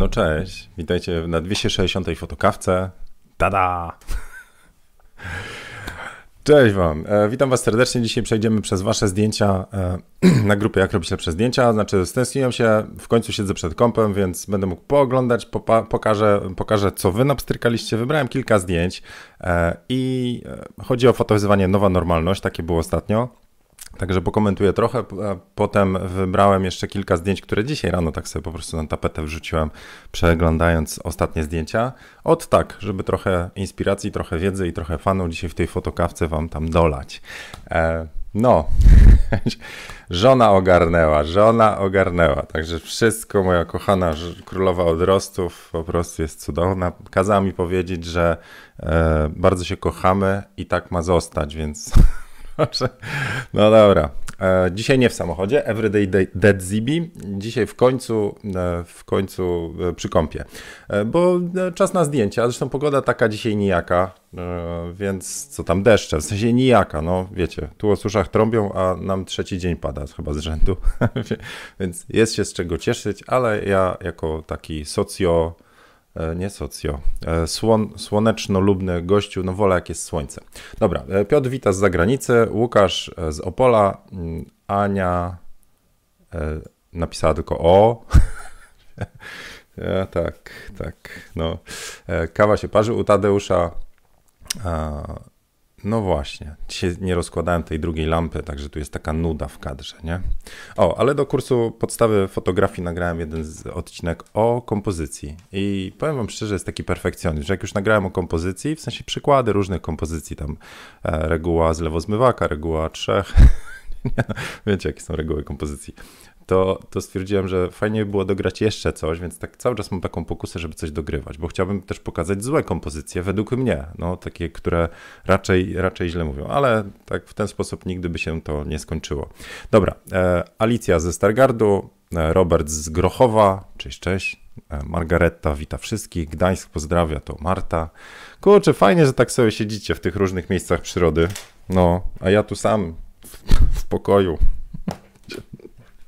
No cześć, witajcie na 260 fotokawce. Tada! Cześć Wam, e, witam Was serdecznie. Dzisiaj przejdziemy przez Wasze zdjęcia e, na grupie Jak robić lepsze zdjęcia. Znaczy, stęskniłem się, w końcu siedzę przed kąpem, więc będę mógł pooglądać, pokażę, pokażę, co Wy napstrykaliście. Wybrałem kilka zdjęć e, i chodzi o fotowyzywanie Nowa Normalność, takie było ostatnio. Także pokomentuję trochę. Potem wybrałem jeszcze kilka zdjęć, które dzisiaj rano tak sobie po prostu na tapetę wrzuciłem, przeglądając ostatnie zdjęcia. Od tak, żeby trochę inspiracji, trochę wiedzy i trochę fanów dzisiaj w tej fotokawce wam tam dolać. E, no, żona ogarnęła, żona ogarnęła. Także wszystko, moja kochana królowa odrostów po prostu jest cudowna. Kazała mi powiedzieć, że e, bardzo się kochamy i tak ma zostać, więc Proszę. No dobra. E, Dzisiaj nie w samochodzie, Everyday Day- Dead Zibi. Dzisiaj w końcu, e, w końcu e, przy kąpie. Bo czas na zdjęcia, zresztą pogoda taka dzisiaj nijaka, więc co tam deszcze, w sensie nijaka, no wiecie, tu o suszach trąbią, a nam trzeci dzień pada chyba z rzędu, więc jest się z czego cieszyć, ale ja jako taki socjo nie socjo, e, słon, słoneczno-lubny gościu, no wolę jak jest słońce. Dobra, e, Piotr wita z zagranicy, Łukasz e, z Opola, mm, Ania e, napisała tylko o. Ja, tak, tak, no. E, Kawa się parzy u Tadeusza. No właśnie, dzisiaj nie rozkładałem tej drugiej lampy, także tu jest taka nuda w kadrze, nie? O, ale do kursu podstawy fotografii nagrałem jeden odcinek o kompozycji i powiem wam szczerze, jest taki perfekcjonizm, że jak już nagrałem o kompozycji, w sensie przykłady różnych kompozycji, tam e, reguła z lewozmywaka, reguła trzech, wiecie jakie są reguły kompozycji, to, to stwierdziłem, że fajnie by było dograć jeszcze coś, więc tak cały czas mam taką pokusę, żeby coś dogrywać, bo chciałbym też pokazać złe kompozycje, według mnie, no takie, które raczej, raczej źle mówią, ale tak w ten sposób nigdy by się to nie skończyło. Dobra, e, Alicja ze Stargardu, e, Robert z Grochowa, cześć, cześć, e, Margareta wita wszystkich, Gdańsk pozdrawia, to Marta. Kurczę, fajnie, że tak sobie siedzicie w tych różnych miejscach przyrody, no, a ja tu sam w, w pokoju.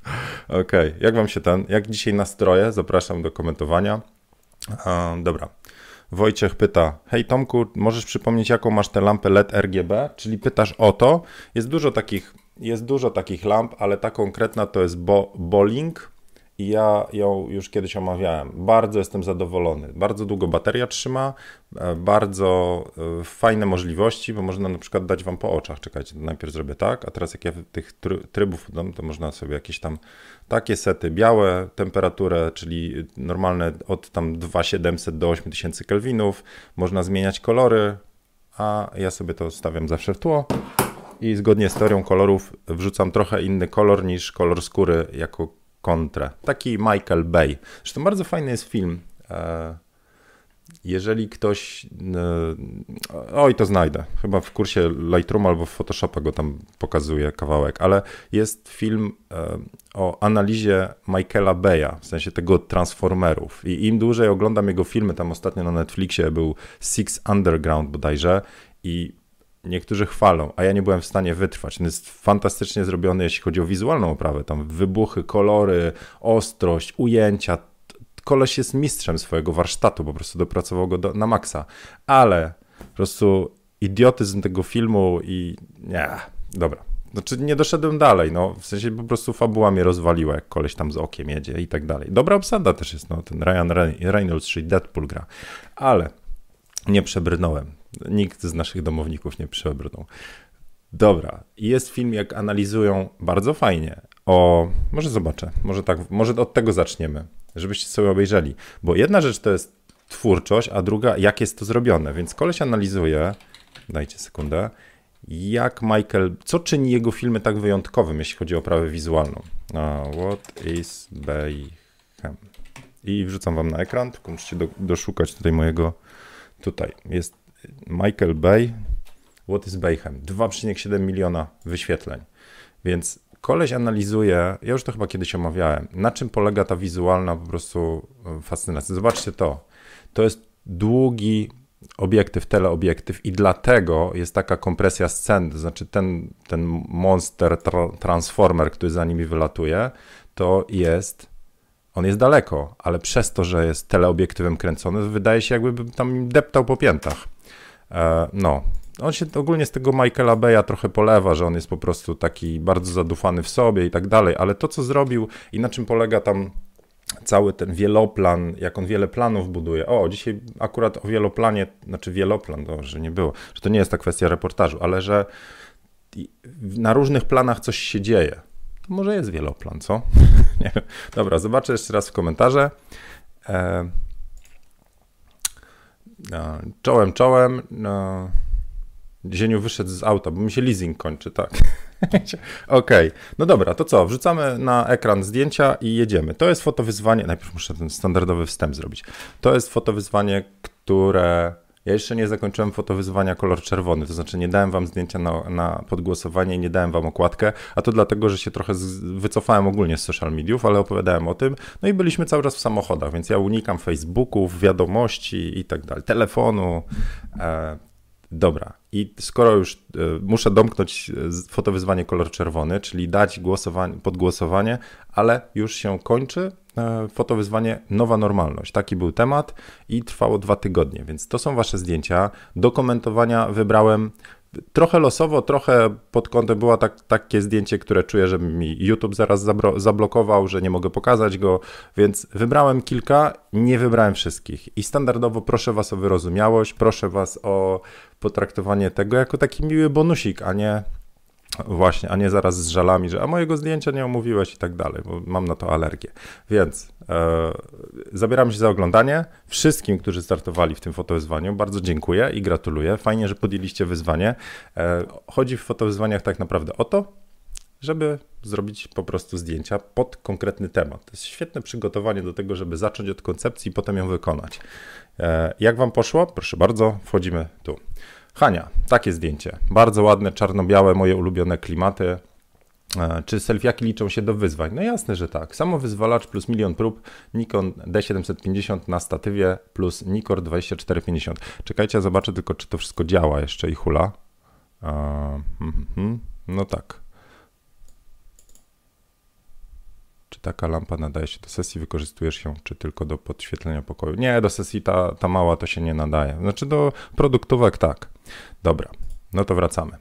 Okej, jak wam się ten, jak dzisiaj nastroje? Zapraszam do komentowania. Dobra. Wojciech pyta, hej Tomku, możesz przypomnieć jaką masz tę lampę LED RGB? Czyli pytasz o to. Jest dużo takich, jest dużo takich lamp, ale ta konkretna to jest Bo, i ja ją już kiedyś omawiałem. Bardzo jestem zadowolony. Bardzo długo bateria trzyma, e, bardzo e, fajne możliwości, bo można na przykład dać wam po oczach. Czekajcie, najpierw zrobię tak, a teraz jak ja tych try- trybów dam, to można sobie jakieś tam takie sety, białe temperaturę, czyli normalne od tam 2700 do 8000 kelwinów, można zmieniać kolory, a ja sobie to stawiam zawsze w tło i zgodnie z teorią kolorów wrzucam trochę inny kolor niż kolor skóry jako kontrę. Taki Michael Bay. Zresztą bardzo fajny jest film. E, Jeżeli ktoś. e, Oj, to znajdę. Chyba w kursie Lightroom albo w Photoshopa go tam pokazuje kawałek, ale jest film e, o analizie Michaela Baya, w sensie tego Transformerów. I im dłużej oglądam jego filmy, tam ostatnio na Netflixie był Six Underground bodajże i niektórzy chwalą, a ja nie byłem w stanie wytrwać. On jest fantastycznie zrobiony, jeśli chodzi o wizualną oprawę. Tam wybuchy, kolory, ostrość, ujęcia. Koleś jest mistrzem swojego warsztatu, po prostu dopracował go do, na maksa. Ale po prostu idiotyzm tego filmu i nie, dobra. Znaczy nie doszedłem dalej, no w sensie po prostu fabuła mnie rozwaliła, jak koleś tam z okiem jedzie i tak dalej. Dobra obsada też jest, no ten Ryan Re- Reynolds, czyli Deadpool gra, ale nie przebrnąłem. Nikt z naszych domowników nie przebrnął. Dobra, jest film, jak analizują bardzo fajnie o. Może zobaczę, może tak, może od tego zaczniemy, żebyście sobie obejrzeli. Bo jedna rzecz to jest twórczość, a druga, jak jest to zrobione. Więc koleś analizuje, dajcie sekundę, jak Michael, co czyni jego filmy tak wyjątkowym, jeśli chodzi o oprawę wizualną. A, what is Bayhem? I wrzucam wam na ekran, tylko musicie do, doszukać tutaj mojego, tutaj jest Michael Bay, What is Bayhem? 2,7 miliona wyświetleń. Więc koleś analizuje, ja już to chyba kiedyś omawiałem, na czym polega ta wizualna po prostu e, fascynacja. Zobaczcie to. To jest długi obiektyw, teleobiektyw i dlatego jest taka kompresja scen, to znaczy ten, ten monster tra transformer, który za nimi wylatuje, to jest on jest daleko, ale przez to, że jest teleobiektywem kręcony, wydaje się jakby tam deptał po piętach. E, no, on się ogólnie z tego Michaela Beya trochę polewa, że on jest po prostu taki bardzo zadufany w sobie i tak dalej, ale to, co zrobił i na czym polega tam cały ten wieloplan, jak on wiele planów buduje. O, dzisiaj akurat o wieloplanie, znaczy wieloplan, to, że nie było, że to nie jest ta kwestia reportażu, ale że na różnych planach coś się dzieje. To może jest wieloplan, co? nie wiem. Dobra, zobaczę jeszcze raz w komentarze. E... No, czołem, czołem. No. Zieniu wyszedł z auta, bo mi się leasing kończy, tak. Okej, okay. no dobra, to co? Wrzucamy na ekran zdjęcia i jedziemy. To jest fotowyzwanie, najpierw muszę ten standardowy wstęp zrobić. To jest fotowyzwanie, które ja jeszcze nie zakończyłem fotowyzwania kolor czerwony, to znaczy nie dałem wam zdjęcia na, na podgłosowanie nie dałem wam okładkę, a to dlatego, że się trochę z, wycofałem ogólnie z social mediów, ale opowiadałem o tym, no i byliśmy cały czas w samochodach, więc ja unikam Facebooków, wiadomości i tak dalej, telefonu, e, Dobra, i skoro już e, muszę domknąć e, fotowyzwanie kolor czerwony, czyli dać głosowanie, podgłosowanie, ale już się kończy fotowyzwanie Nowa Normalność. Taki był temat i trwało dwa tygodnie, więc to są wasze zdjęcia. Do komentowania wybrałem trochę losowo, trochę pod kątem było tak, takie zdjęcie, które czuję, że mi YouTube zaraz zablokował, że nie mogę pokazać go, więc wybrałem kilka, nie wybrałem wszystkich. I standardowo proszę Was o wyrozumiałość, proszę Was o potraktowanie tego jako taki miły bonusik, a nie Właśnie, a nie zaraz z żalami, że a mojego zdjęcia nie omówiłeś i tak dalej, bo mam na to alergię. Więc e, zabieram się za oglądanie. Wszystkim, którzy startowali w tym fotowyzwaniu, bardzo dziękuję i gratuluję. Fajnie, że podjęliście wyzwanie. E, chodzi w fotowyzwaniach tak naprawdę o to, żeby zrobić po prostu zdjęcia pod konkretny temat. To jest świetne przygotowanie do tego, żeby zacząć od koncepcji i potem ją wykonać. E, jak Wam poszło? Proszę bardzo, wchodzimy tu. Hania, takie zdjęcie. Bardzo ładne, czarno-białe, moje ulubione klimaty. E, czy selfiaki liczą się do wyzwań? No jasne, że tak. Samo wyzwalacz plus milion prób, Nikon D750 na statywie plus Nikon 2450. Czekajcie, zobaczę tylko, czy to wszystko działa jeszcze i hula. Uh, no tak. Czy taka lampa nadaje się do sesji, wykorzystujesz ją, czy tylko do podświetlenia pokoju? Nie, do sesji ta, ta mała to się nie nadaje. Znaczy do produktówek tak. Dobra, no to wracamy.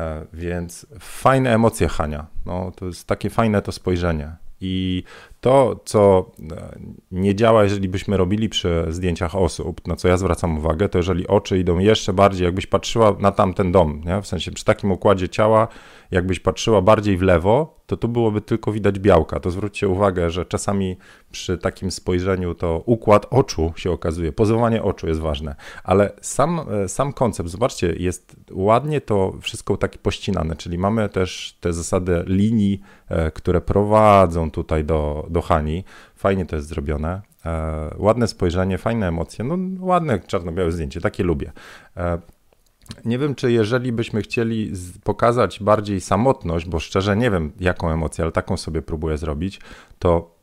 E, więc fajne emocje Hania. No, to jest takie fajne to spojrzenie. I to, co e, nie działa, jeżeli byśmy robili przy zdjęciach osób, na co ja zwracam uwagę, to jeżeli oczy idą jeszcze bardziej, jakbyś patrzyła na tamten dom, nie? w sensie przy takim układzie ciała, jakbyś patrzyła bardziej w lewo, to tu byłoby tylko widać białka. To zwróćcie uwagę, że czasami przy takim spojrzeniu to układ oczu się okazuje, pozowanie oczu jest ważne, ale sam, e, sam koncept, zobaczcie, jest ładnie to wszystko takie pościnane, czyli mamy też te zasady linii, e, które prowadzą tutaj do, do Hani. Fajnie to jest zrobione. E, ładne spojrzenie, fajne emocje, no ładne czarno-białe zdjęcie, takie lubię. Nie wiem, czy jeżeli byśmy chcieli pokazać bardziej samotność, bo szczerze nie wiem, jaką emocję, ale taką sobie próbuję zrobić, to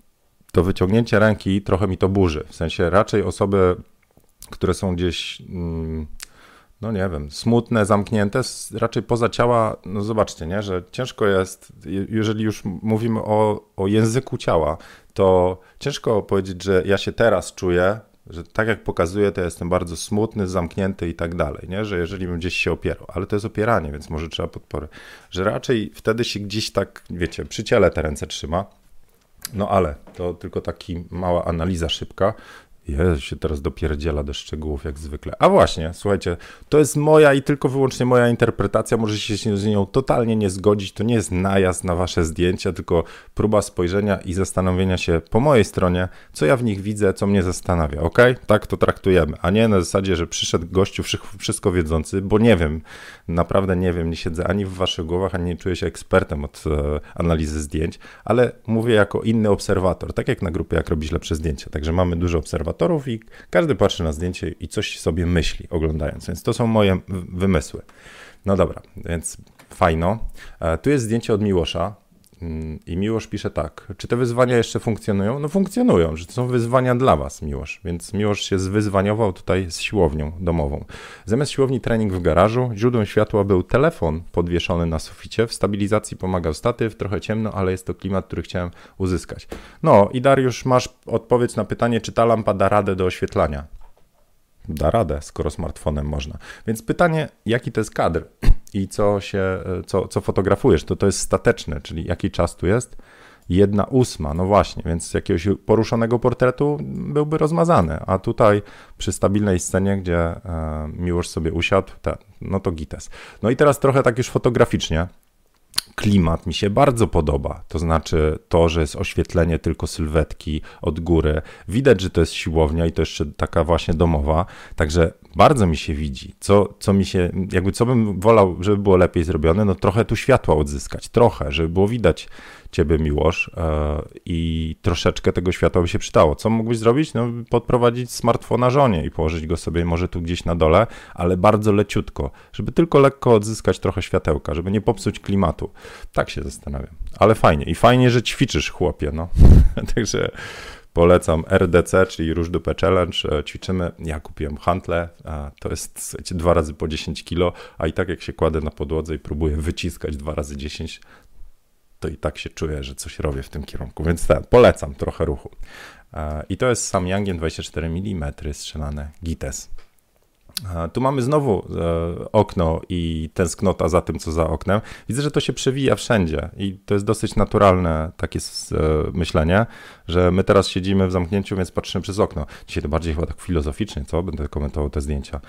to wyciągnięcie ręki trochę mi to burzy. W sensie raczej osoby, które są gdzieś, mm, no nie wiem, smutne, zamknięte, raczej poza ciała, no zobaczcie, nie, że ciężko jest, jeżeli już mówimy o, o języku ciała, to ciężko powiedzieć, że ja się teraz czuję że tak jak pokazuje, to jestem bardzo smutny, zamknięty i tak dalej, nie? że jeżeli bym gdzieś się opierał, ale to jest opieranie, więc może trzeba podpory, że raczej wtedy się gdzieś tak, wiecie, przy ciele te ręce trzyma, no ale to tylko taki mała analiza szybka, Jezu, się teraz dopierdziela do szczegółów jak zwykle. A właśnie, słuchajcie, to jest moja i tylko wyłącznie moja interpretacja. Możecie się z nią totalnie nie zgodzić. To nie jest najazd na wasze zdjęcia, tylko próba spojrzenia i zastanowienia się po mojej stronie, co ja w nich widzę, co mnie zastanawia. Ok? Tak to traktujemy. A nie na zasadzie, że przyszedł gościu wszystko wiedzący, bo nie wiem, naprawdę nie wiem, nie siedzę ani w waszych głowach, ani nie czuję się ekspertem od e, analizy zdjęć, ale mówię jako inny obserwator, tak jak na grupie, jak robić lepsze zdjęcia. Także mamy dużo obserwatorów i każdy patrzy na zdjęcie i coś sobie myśli oglądając, więc to są moje wymysły. No dobra, więc fajno. E, tu jest zdjęcie od Miłosza. Mm, I Miłosz pisze tak. Czy te wyzwania jeszcze funkcjonują? No funkcjonują, że to są wyzwania dla was, Miłosz. Więc Miłosz się zwyzwaniował tutaj z siłownią domową. Zamiast siłowni trening w garażu, źródłem światła był telefon podwieszony na suficie. W stabilizacji pomagał statyw, trochę ciemno, ale jest to klimat, który chciałem uzyskać. No i Dariusz, masz odpowiedź na pytanie, czy ta lampa da radę do oświetlania? Da radę, skoro smartfonem można. Więc pytanie, jaki to jest kadr? I co się, co, co fotografujesz, to to jest stateczne, czyli jaki czas tu jest? Jedna ósma, no właśnie, więc jakiegoś poruszonego portretu byłby rozmazany, a tutaj przy stabilnej scenie, gdzie e, Miłosz sobie usiadł, no to gites. No i teraz trochę tak już fotograficznie, klimat mi się bardzo podoba. To znaczy to, że jest oświetlenie tylko sylwetki od góry. Widać, że to jest siłownia i to jeszcze taka właśnie domowa. Także bardzo mi się widzi. Co, co mi się, jakby co bym wolał, żeby było lepiej zrobione, no trochę tu światła odzyskać. Trochę, żeby było widać ciebie, Miłosz, e, i troszeczkę tego światła by się przydało. Co mógłbyś zrobić? No, podprowadzić smartfona żonie i położyć go sobie może tu gdzieś na dole, ale bardzo leciutko, żeby tylko lekko odzyskać trochę światełka, żeby nie popsuć klimatu. Tak się zastanawiam. Ale fajnie. I fajnie, że ćwiczysz, chłopie, no. Także polecam RDC, czyli Róż Dupę Challenge. E, ćwiczymy. Ja kupiłem hantle, to jest dwa razy po 10 kilo, a i tak jak się kładę na podłodze i próbuję wyciskać dwa razy 10, to i tak się czuję, że coś robię w tym kierunku, więc tak, polecam trochę ruchu. E, I to jest sam Yangien 24 mm strzelane GITES. Tu mamy znowu e, okno i tęsknota za tym, co za oknem. Widzę, że to się przewija wszędzie i to jest dosyć naturalne takie e, myślenie, że my teraz siedzimy w zamknięciu, więc patrzymy przez okno. Dzisiaj to bardziej chyba tak filozoficznie, co? Będę komentował te zdjęcia.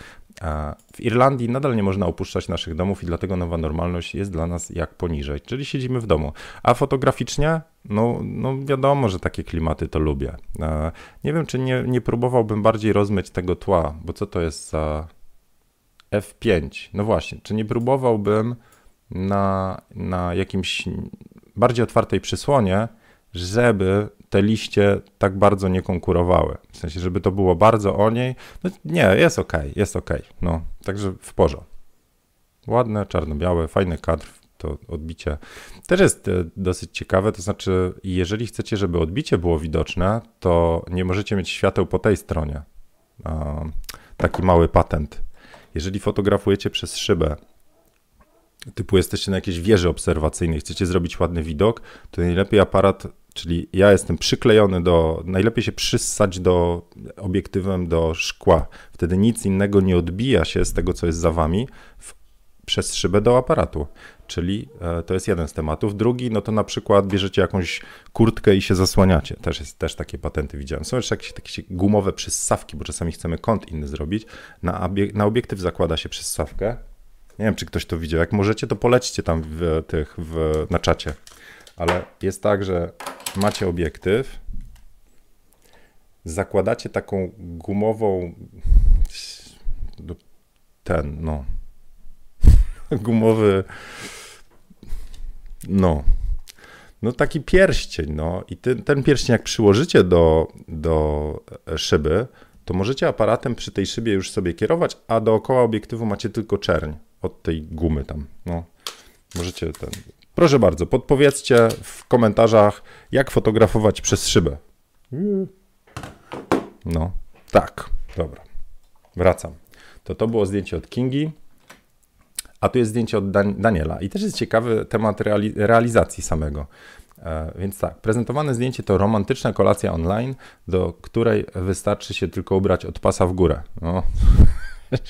W Irlandii nadal nie można opuszczać naszych domów i dlatego nowa normalność jest dla nas jak poniżej, czyli siedzimy w domu. A fotograficznie no, no wiadomo, że takie klimaty to lubię. E, nie wiem, czy nie, nie próbowałbym bardziej rozmyć tego tła, bo co to jest za F5? No właśnie, czy nie próbowałbym na, na jakimś bardziej otwartej przysłonie, żeby te liście tak bardzo nie konkurowały. W sensie, żeby to było bardzo o niej. No nie, jest ok, jest ok. No, także w porządku. Ładne, czarno-białe, fajny kadr, to odbicie też jest e, dosyć ciekawe. To znaczy, jeżeli chcecie, żeby odbicie było widoczne, to nie możecie mieć świateł po tej stronie. Taki mały patent. Jeżeli fotografujecie przez szybę, typu jesteście na jakiejś wieży obserwacyjnej, chcecie zrobić ładny widok, to najlepiej aparat, czyli ja jestem przyklejony do, najlepiej się przyssać do obiektywem do szkła. Wtedy nic innego nie odbija się z tego, co jest za wami w, przez szybę do aparatu czyli e, to jest jeden z tematów. Drugi, no to na przykład bierzecie jakąś kurtkę i się zasłaniacie. Też, jest, też takie patenty widziałem. Są jeszcze jakieś takie gumowe przyssawki, bo czasami chcemy kąt inny zrobić. Na, na obiektyw zakłada się przyssawkę. Nie wiem, czy ktoś to widział. Jak możecie, to polećcie tam w tych, w, na czacie. Ale jest tak, że macie obiektyw, zakładacie taką gumową ten, no gumowy no. No taki pierścień, no. I ten, ten pierścień jak przyłożycie do, do szyby, to możecie aparatem przy tej szybie już sobie kierować, a dookoła obiektywu macie tylko czerń od tej gumy tam. No. Możecie ten... Proszę bardzo, podpowiedzcie w komentarzach, jak fotografować przez szybę. No, tak, dobra. Wracam. To to było zdjęcie od Kingi. A tu jest zdjęcie od Dan Daniela i też jest ciekawy temat reali realizacji samego. E, więc tak, prezentowane zdjęcie to romantyczna kolacja online, do której wystarczy się tylko ubrać od pasa w górę. No.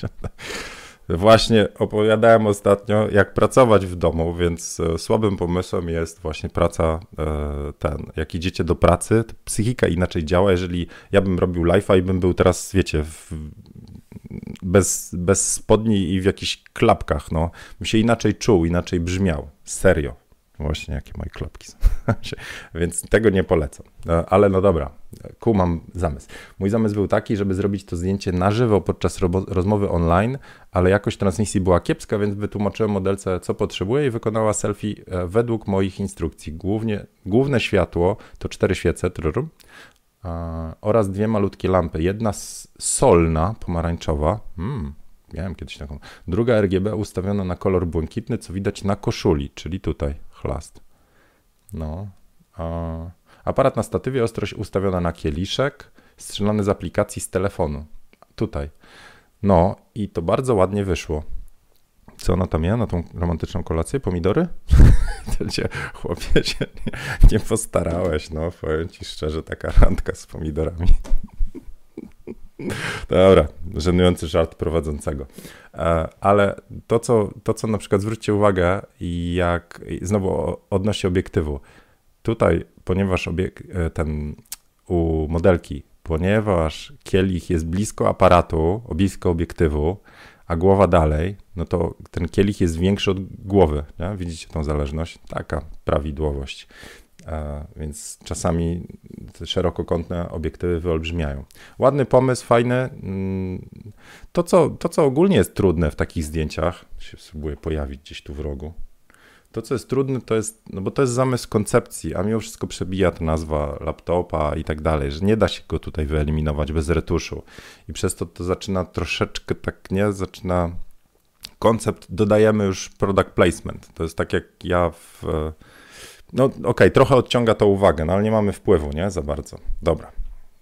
Właśnie opowiadałem ostatnio, jak pracować w domu, więc e, słabym pomysłem jest właśnie praca e, ten. Jak idziecie do pracy, to psychika inaczej działa. Jeżeli ja bym robił live'a i bym był teraz, wiecie, w, bez, bez spodni i w jakichś klapkach, no, bym się inaczej czuł, inaczej brzmiał. Serio. Właśnie jakie moje klapki są. Więc tego nie polecam. E, ale no dobra, ku mam zamysł. Mój zamysł był taki, żeby zrobić to zdjęcie na żywo podczas rozmowy online, ale jakość transmisji była kiepska, więc wytłumaczyłem modelce, co potrzebuje i wykonała selfie e, według moich instrukcji. Głównie, główne światło to cztery świece, trrr, oraz dwie malutkie lampy. Jedna solna, pomarańczowa. Mm, miałem kiedyś taką. Druga RGB ustawiona na kolor błękitny, co widać na koszuli, czyli tutaj chlast. No. Aparat na statywie, ostrość ustawiona na kieliszek, strzelany z aplikacji z telefonu. Tutaj. No i to bardzo ładnie wyszło. Co ona tam miała na tą romantyczną kolację? Pomidory? chłopie, się nie, nie postarałeś, no powiem ci szczerze, taka randka z pomidorami. Dobra, żenujący żart prowadzącego. E, ale to co, to, co na przykład zwróćcie uwagę, jak znowu odnośnie obiektywu. Tutaj, ponieważ e, ten u modelki, ponieważ kielich jest blisko aparatu, blisko obiektywu, a głowa dalej, no to ten kielich jest większy od głowy. Nie? Widzicie tą zależność? Taka prawidłowość. E, więc czasami te szerokokątne obiektywy wyolbrzymiają. Ładny pomysł, fajny. Mm, to co, to, co ogólnie jest trudne w takich zdjęciach, się spróbuję pojawić gdzieś tu w rogu. To, co jest trudne, to jest, no bo to jest zamysł koncepcji, a mimo wszystko przebija to nazwa laptopa i tak dalej, że nie da się go tutaj wyeliminować bez retuszu. I przez to to zaczyna troszeczkę tak, nie, zaczyna koncept, dodajemy już product placement. To jest tak jak ja w no okej, okay, trochę odciąga to uwagę, no ale nie mamy wpływu, nie? Za bardzo. Dobra.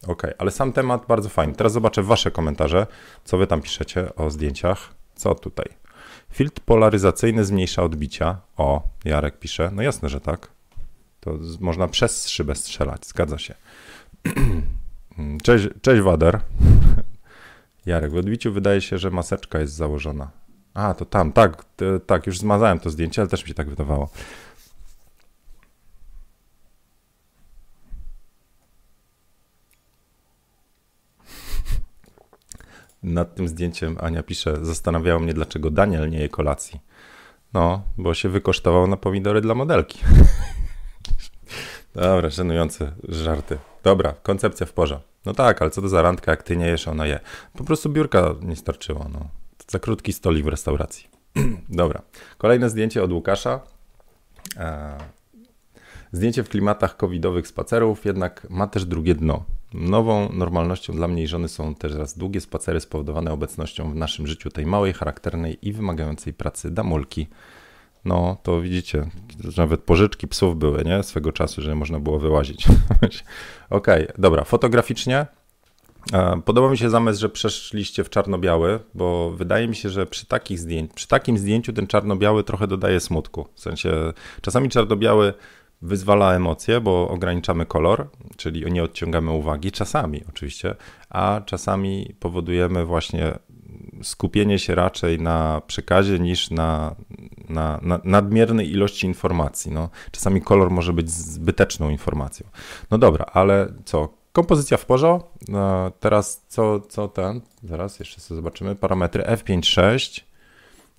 Okej, okay, ale sam temat bardzo fajny. Teraz zobaczę wasze komentarze, co wy tam piszecie o zdjęciach. Co tutaj? Filtr polaryzacyjny zmniejsza odbicia. O, Jarek pisze. No jasne, że tak. To można przez szybę strzelać, zgadza się. cześć, cześć Wader. Jarek, w odbiciu wydaje się, że maseczka jest założona. A, to tam, tak, tak, już zmazałem to zdjęcie, ale też mi się tak wydawało. Nad tym zdjęciem Ania pisze, zastanawiało mnie, dlaczego Daniel nie je kolacji. No, bo się wykosztował na pomidory dla modelki. Dobra, żenujące żarty. Dobra, koncepcja w porze. No tak, ale co to za randka, jak ty nie jesz, ona je. Po prostu biurka nie starczyło, no. Za krótki stolik w restauracji. Dobra, kolejne zdjęcie od Łukasza. E, zdjęcie w klimatach covidowych spacerów, jednak ma też drugie dno. Nową normalnością dla mnie i żony są też raz długie spacery spowodowane obecnością w naszym życiu tej małej, charakternej i wymagającej pracy damulki. No, to widzicie, nawet pożyczki psów były, nie? Swego czasu, że można było wyłazić. Okej, okay, dobra, fotograficznie. E, podoba mi się zamysł, że przeszliście w czarno-biały, bo wydaje mi się, że przy takich zdjęć, przy takim zdjęciu ten czarno-biały trochę dodaje smutku. W sensie czasami czarno-biały wyzwala emocje, bo ograniczamy kolor, czyli nie odciągamy uwagi, czasami oczywiście, a czasami powodujemy właśnie skupienie się raczej na przekazie niż na, na, na nadmiernej ilości informacji. No, czasami kolor może być zbyteczną informacją. No dobra, ale co? Kompozycja w porządku. No, teraz co, co ten? Zaraz jeszcze sobie zobaczymy. Parametry F5.6.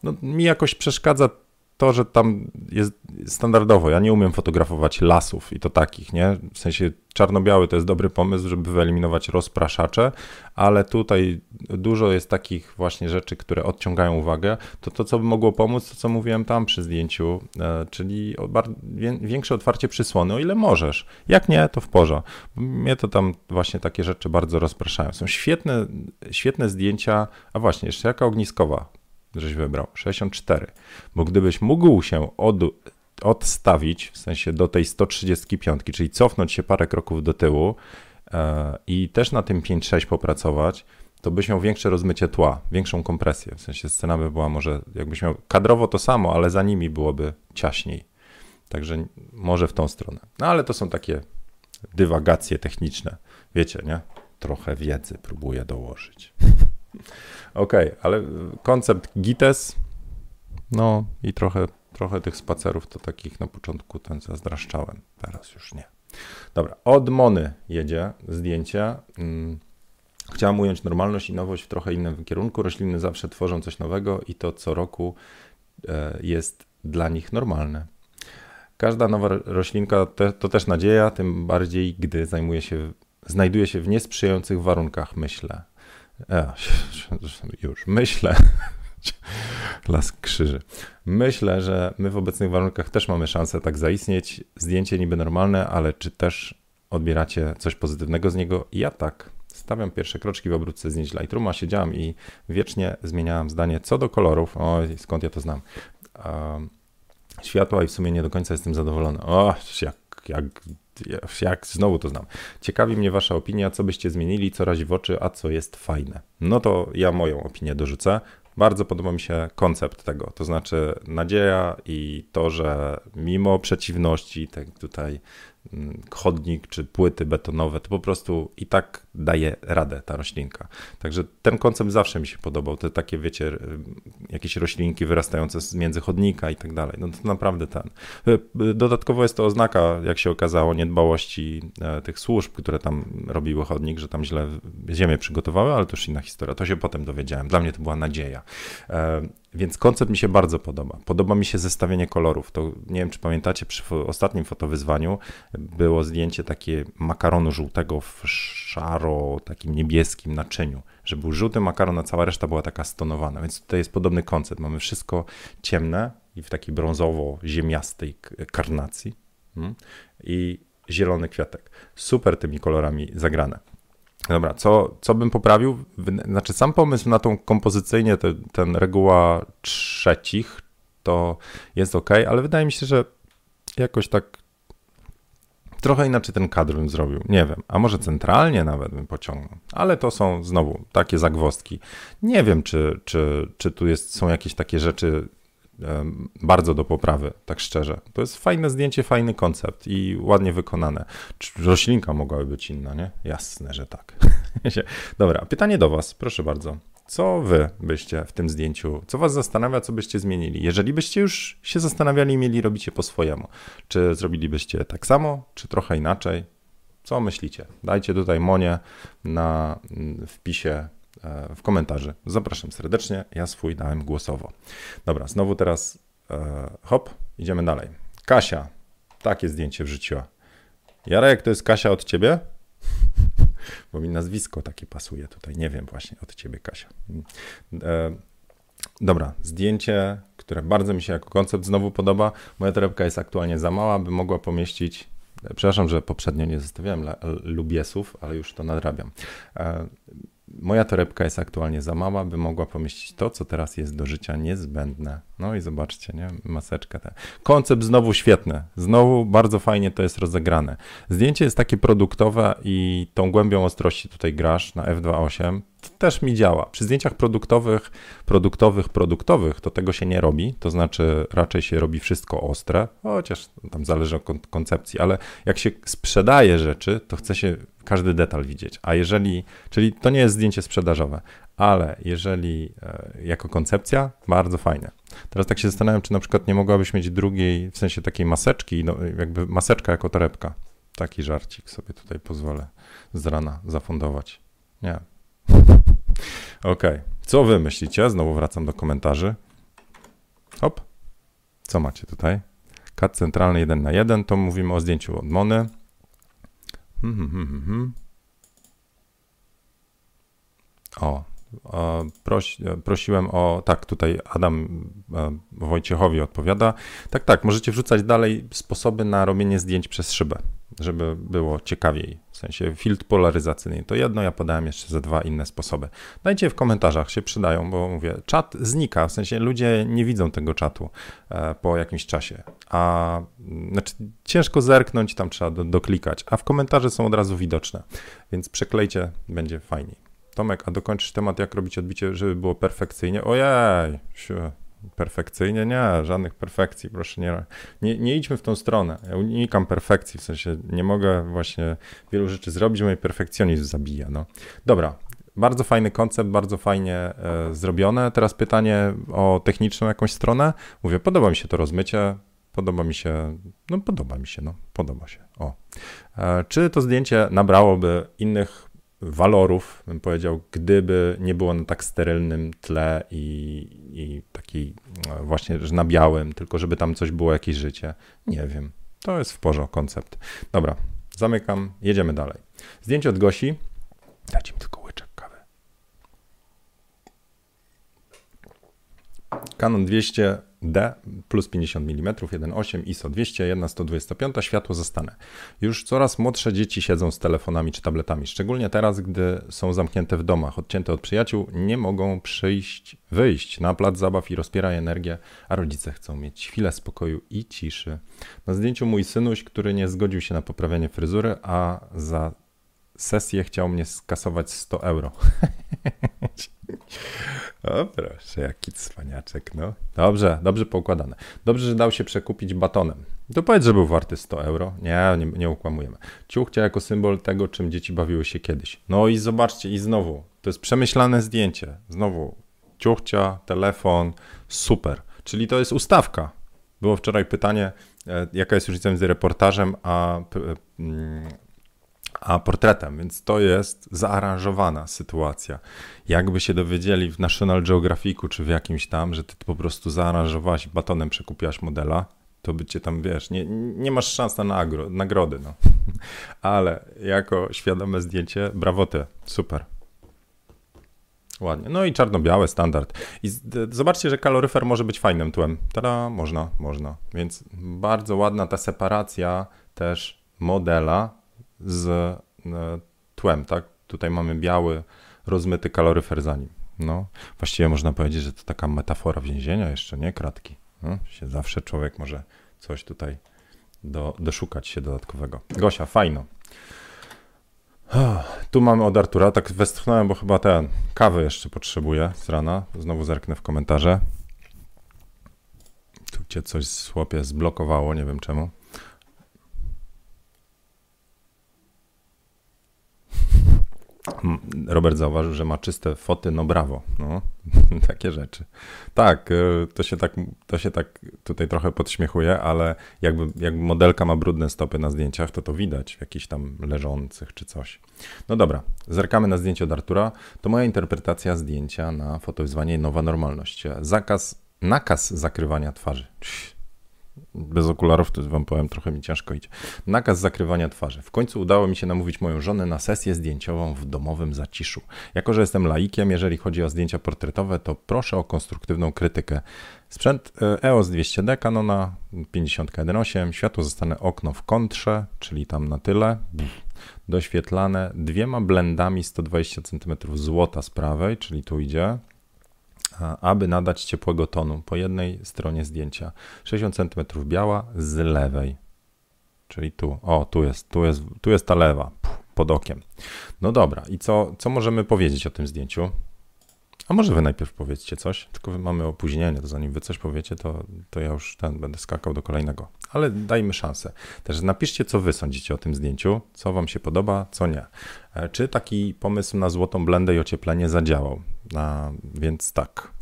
No, mi jakoś przeszkadza to, że tam jest standardowo. Ja nie umiem fotografować lasów i to takich, nie? W sensie czarno-biały to jest dobry pomysł, żeby wyeliminować rozpraszacze, ale tutaj dużo jest takich właśnie rzeczy, które odciągają uwagę. To to, co by mogło pomóc, to co mówiłem tam przy zdjęciu, e, czyli większe otwarcie przysłony, o ile możesz. Jak nie, to w porze. Mnie to tam właśnie takie rzeczy bardzo rozpraszają. Są świetne, świetne zdjęcia, a właśnie, jeszcze jaka ogniskowa żeś wybrał? 64. Bo gdybyś mógł się od, odstawić, w sensie do tej 135, czyli cofnąć się parę kroków do tyłu e, i też na tym 5-6 popracować, to byś miał większe rozmycie tła, większą kompresję. W sensie scena by była może, jakbyś miał kadrowo to samo, ale za nimi byłoby ciaśniej. Także może w tą stronę. No ale to są takie dywagacje techniczne. Wiecie, nie? Trochę wiedzy próbuję dołożyć. Okej, okay, ale koncept GITES, no i trochę, trochę tych spacerów to takich na początku ten zazdraszczałem, teraz już nie. Dobra, od Mony jedzie zdjęcie. Mm, chciałem ująć normalność i nowość w trochę innym kierunku. Rośliny zawsze tworzą coś nowego i to co roku e, jest dla nich normalne. Każda nowa roślinka to też nadzieja, tym bardziej gdy zajmuje się, znajduje się w niesprzyjających warunkach, myślę. Ja, już myślę. Las krzyży. Myślę, że my w obecnych warunkach też mamy szansę tak zaistnieć. Zdjęcie niby normalne, ale czy też odbieracie coś pozytywnego z niego? Ja tak. Stawiam pierwsze kroczki w obróbce zdjęć Lightrooma, siedziałam i wiecznie zmieniałam zdanie co do kolorów. O, skąd ja to znam? Um, światła i w sumie nie do końca jestem zadowolony. O, jak jak, jak znowu to znam. Ciekawi mnie wasza opinia, co byście zmienili, co razi w oczy, a co jest fajne. No to ja moją opinię dorzucę. Bardzo podoba mi się koncept tego, to znaczy nadzieja i to, że mimo przeciwności, tak tutaj chodnik czy płyty betonowe, to po prostu i tak daje radę ta roślinka. Także ten koncept zawsze mi się podobał. Te takie, wiecie, y, jakieś roślinki wyrastające z między chodnika i tak dalej. No to naprawdę ten. Y, dodatkowo jest to oznaka, jak się okazało, niedbałości e, tych służb, które tam robiły chodnik, że tam źle ziemię przygotowały, ale to już inna historia. To się potem dowiedziałem. Dla mnie to była nadzieja. Więc koncept mi się bardzo podoba. Podoba mi się zestawienie kolorów. To nie wiem, czy pamiętacie, przy ostatnim fotowyzwaniu było zdjęcie takie makaronu żółtego w szaro, takim niebieskim naczyniu. Że był żółty makaron, a cała reszta była taka stonowana. Więc tutaj jest podobny koncept. Mamy wszystko ciemne i w takiej brązowo-ziemiastej karnacji hmm? i zielony kwiatek. Super tymi kolorami zagrane. Dobra, co, co bym poprawił? Znaczy, sam pomysł na tą kompozycyjnie, te, ten reguła trzecich, to jest ok, ale wydaje mi się, że jakoś tak trochę inaczej ten kadr bym zrobił. Nie wiem, a może centralnie nawet bym pociągnął, ale to są znowu takie zagwozdki. Nie wiem, czy, czy, czy tu jest, są jakieś takie rzeczy bardzo do poprawy, tak szczerze. To jest fajne zdjęcie, fajny koncept i ładnie wykonane. Czy roślinka mogłaby być inna, nie? Jasne, że tak. Dobra, pytanie do Was, proszę bardzo. Co Wy byście w tym zdjęciu, co Was zastanawia, co byście zmienili? Jeżeli byście już się zastanawiali i mieli robicie po swojemu, czy zrobilibyście tak samo, czy trochę inaczej? Co myślicie? Dajcie tutaj Monie na mm, wpisie w komentarzu. Zapraszam serdecznie, ja swój dałem głosowo. Dobra, znowu teraz e, hop, idziemy dalej. Kasia, takie zdjęcie wrzuciła. Jarek, to jest Kasia od ciebie? Bo mi nazwisko takie pasuje tutaj, nie wiem właśnie, od ciebie Kasia. E, dobra, zdjęcie, które bardzo mi się jako koncept znowu podoba. Moja torebka jest aktualnie za mała, by mogła pomieścić Przepraszam, że poprzednio nie zostawiałem lubiesów, ale już to nadrabiam. Moja torebka jest aktualnie za mała, by mogła pomieścić to, co teraz jest do życia niezbędne. No i zobaczcie, nie? Maseczka. Ta. Koncept znowu świetny. Znowu bardzo fajnie to jest rozegrane. Zdjęcie jest takie produktowe i tą głębią ostrości tutaj grasz na f2.8 też mi działa. Przy zdjęciach produktowych, produktowych, produktowych to tego się nie robi, to znaczy raczej się robi wszystko ostre, chociaż tam zależy od koncepcji, ale jak się sprzedaje rzeczy, to chce się każdy detal widzieć. A jeżeli, czyli to nie jest zdjęcie sprzedażowe, ale jeżeli e, jako koncepcja, bardzo fajne. Teraz tak się zastanawiam, czy na przykład nie mogłabyś mieć drugiej, w sensie takiej maseczki, no, jakby maseczka jako torebka. Taki żarcik sobie tutaj pozwolę z rana zafundować. Nie. Okay. Co wy myślicie? Znowu wracam do komentarzy. Hop. Co macie tutaj? Kat centralny 1 na 1, to mówimy o zdjęciu od Mony. Hmm, hmm, hmm, hmm. hmm. O, Proś, prosiłem o, tak, tutaj Adam Wojciechowi odpowiada. Tak, tak, możecie wrzucać dalej sposoby na robienie zdjęć przez szybę, żeby było ciekawiej. Sensie filtr polaryzacyjny to jedno, ja podałem jeszcze ze dwa inne sposoby. Dajcie w komentarzach, się przydają, bo mówię, czat znika, w sensie ludzie nie widzą tego czatu e, po jakimś czasie, a znaczy ciężko zerknąć, tam trzeba do, doklikać, a w komentarze są od razu widoczne, więc przeklejcie, będzie fajniej. Tomek, a dokończysz temat, jak robić odbicie, żeby było perfekcyjnie? Ojej, perfekcyjnie? Nie, żadnych perfekcji, proszę nie, nie, nie idźmy w tą stronę. Ja unikam perfekcji, w sensie nie mogę właśnie wielu rzeczy zrobić, mój perfekcjonizm zabija. No. Dobra, bardzo fajny koncept, bardzo fajnie e, zrobione. Teraz pytanie o techniczną jakąś stronę. Mówię, podoba mi się to rozmycie, podoba mi się, no podoba mi się, no podoba się. O. E, czy to zdjęcie nabrałoby innych walorów, bym powiedział, gdyby nie było na tak sterylnym tle i, i taki no, właśnie, że na białym, tylko żeby tam coś było, jakieś życie. Nie wiem. To jest w porządku koncept. Dobra, zamykam, jedziemy dalej. Zdjęcie od Gosi. Dajcie mi tylko łyczek kawy. Canon 200 D plus 50 mm, 1.8, ISO 200, 1 125, światło zastanę. Już coraz młodsze dzieci siedzą z telefonami czy tabletami, szczególnie teraz, gdy są zamknięte w domach, odcięte od przyjaciół, nie mogą przyjść, wyjść na plac zabaw i rozpierać energię, a rodzice chcą mieć chwilę spokoju i ciszy. Na zdjęciu mój synuś, który nie zgodził się na poprawianie fryzury, a za sesję chciał mnie skasować 100 euro. O proszę, jaki cwaniaczek, no. Dobrze, dobrze poukładane. Dobrze, że dał się przekupić batonem. To powiedz, że był warty 100 euro. Nie, nie, nie ukłamujemy. Ciuchcia jako symbol tego, czym dzieci bawiły się kiedyś. No i zobaczcie, i znowu, to jest przemyślane zdjęcie. Znowu, ciuchcia, telefon, super. Czyli to jest ustawka. Było wczoraj pytanie, e, jaka jest różnica między reportażem a a portretem, więc to jest zaaranżowana sytuacja. Jakby się dowiedzieli w National Geographicu czy w jakimś tam, że ty po prostu zaaranżowałaś batonem, przekupiłaś modela, to by cię tam, wiesz, nie, nie masz szans na nagro, nagrody, no. Ale jako świadome zdjęcie, brawo ty, super. Ładnie. No i czarno-białe, standard. I zobaczcie, że kaloryfer może być fajnym tłem. Tada, można, można. Więc bardzo ładna ta separacja też modela z e, tłem, tak? Tutaj mamy biały, rozmyty kaloryfer za nim. No, właściwie można powiedzieć, że to taka metafora więzienia jeszcze, nie? Kratki. No, się zawsze człowiek może coś tutaj do, doszukać się dodatkowego. Gosia, fajno. Tu mamy od Artura, tak westchnąłem, bo chyba ten kawy jeszcze potrzebuję z rana. Znowu zerknę w komentarze. Tu cię coś słopie zblokowało, nie wiem czemu. Robert zauważył, że ma czyste foty, no brawo, no, takie rzeczy. Tak, y, to się tak, to się tak tutaj trochę podśmiechuje, ale jakby, jakby modelka ma brudne stopy na zdjęciach, to to widać jakichś tam leżących czy coś. No dobra, zerkamy na zdjęcie od Artura. To moja interpretacja zdjęcia na fotowyzwanie Nowa Normalność. Zakaz, nakaz zakrywania twarzy bez okularów, to wam powiem, trochę mi ciężko idzie. Nakaz zakrywania twarzy. W końcu udało mi się namówić moją żonę na sesję zdjęciową w domowym zaciszu. Jako, że jestem laikiem, jeżeli chodzi o zdjęcia portretowe, to proszę o konstruktywną krytykę. Sprzęt EOS 200D Canona 50.1.8, światło zostane okno w kontrze, czyli tam na tyle, doświetlane dwiema blendami 120 cm złota z prawej, czyli tu idzie, aby nadać ciepłego tonu po jednej stronie zdjęcia. 60 cm biała z lewej, czyli tu. O, tu jest, tu jest, tu jest ta lewa, pod okiem. No dobra, i co, co możemy powiedzieć o tym zdjęciu? A może wy najpierw powiedzcie coś, tylko mamy opóźnienie, to zanim wy coś powiecie, to, to ja już ten będę skakał do kolejnego. Ale dajmy szansę. Też napiszcie, co wy sądzicie o tym zdjęciu, co wam się podoba, co nie. E, czy taki pomysł na złotą blendę i ocieplenie zadziałał? A, więc tak.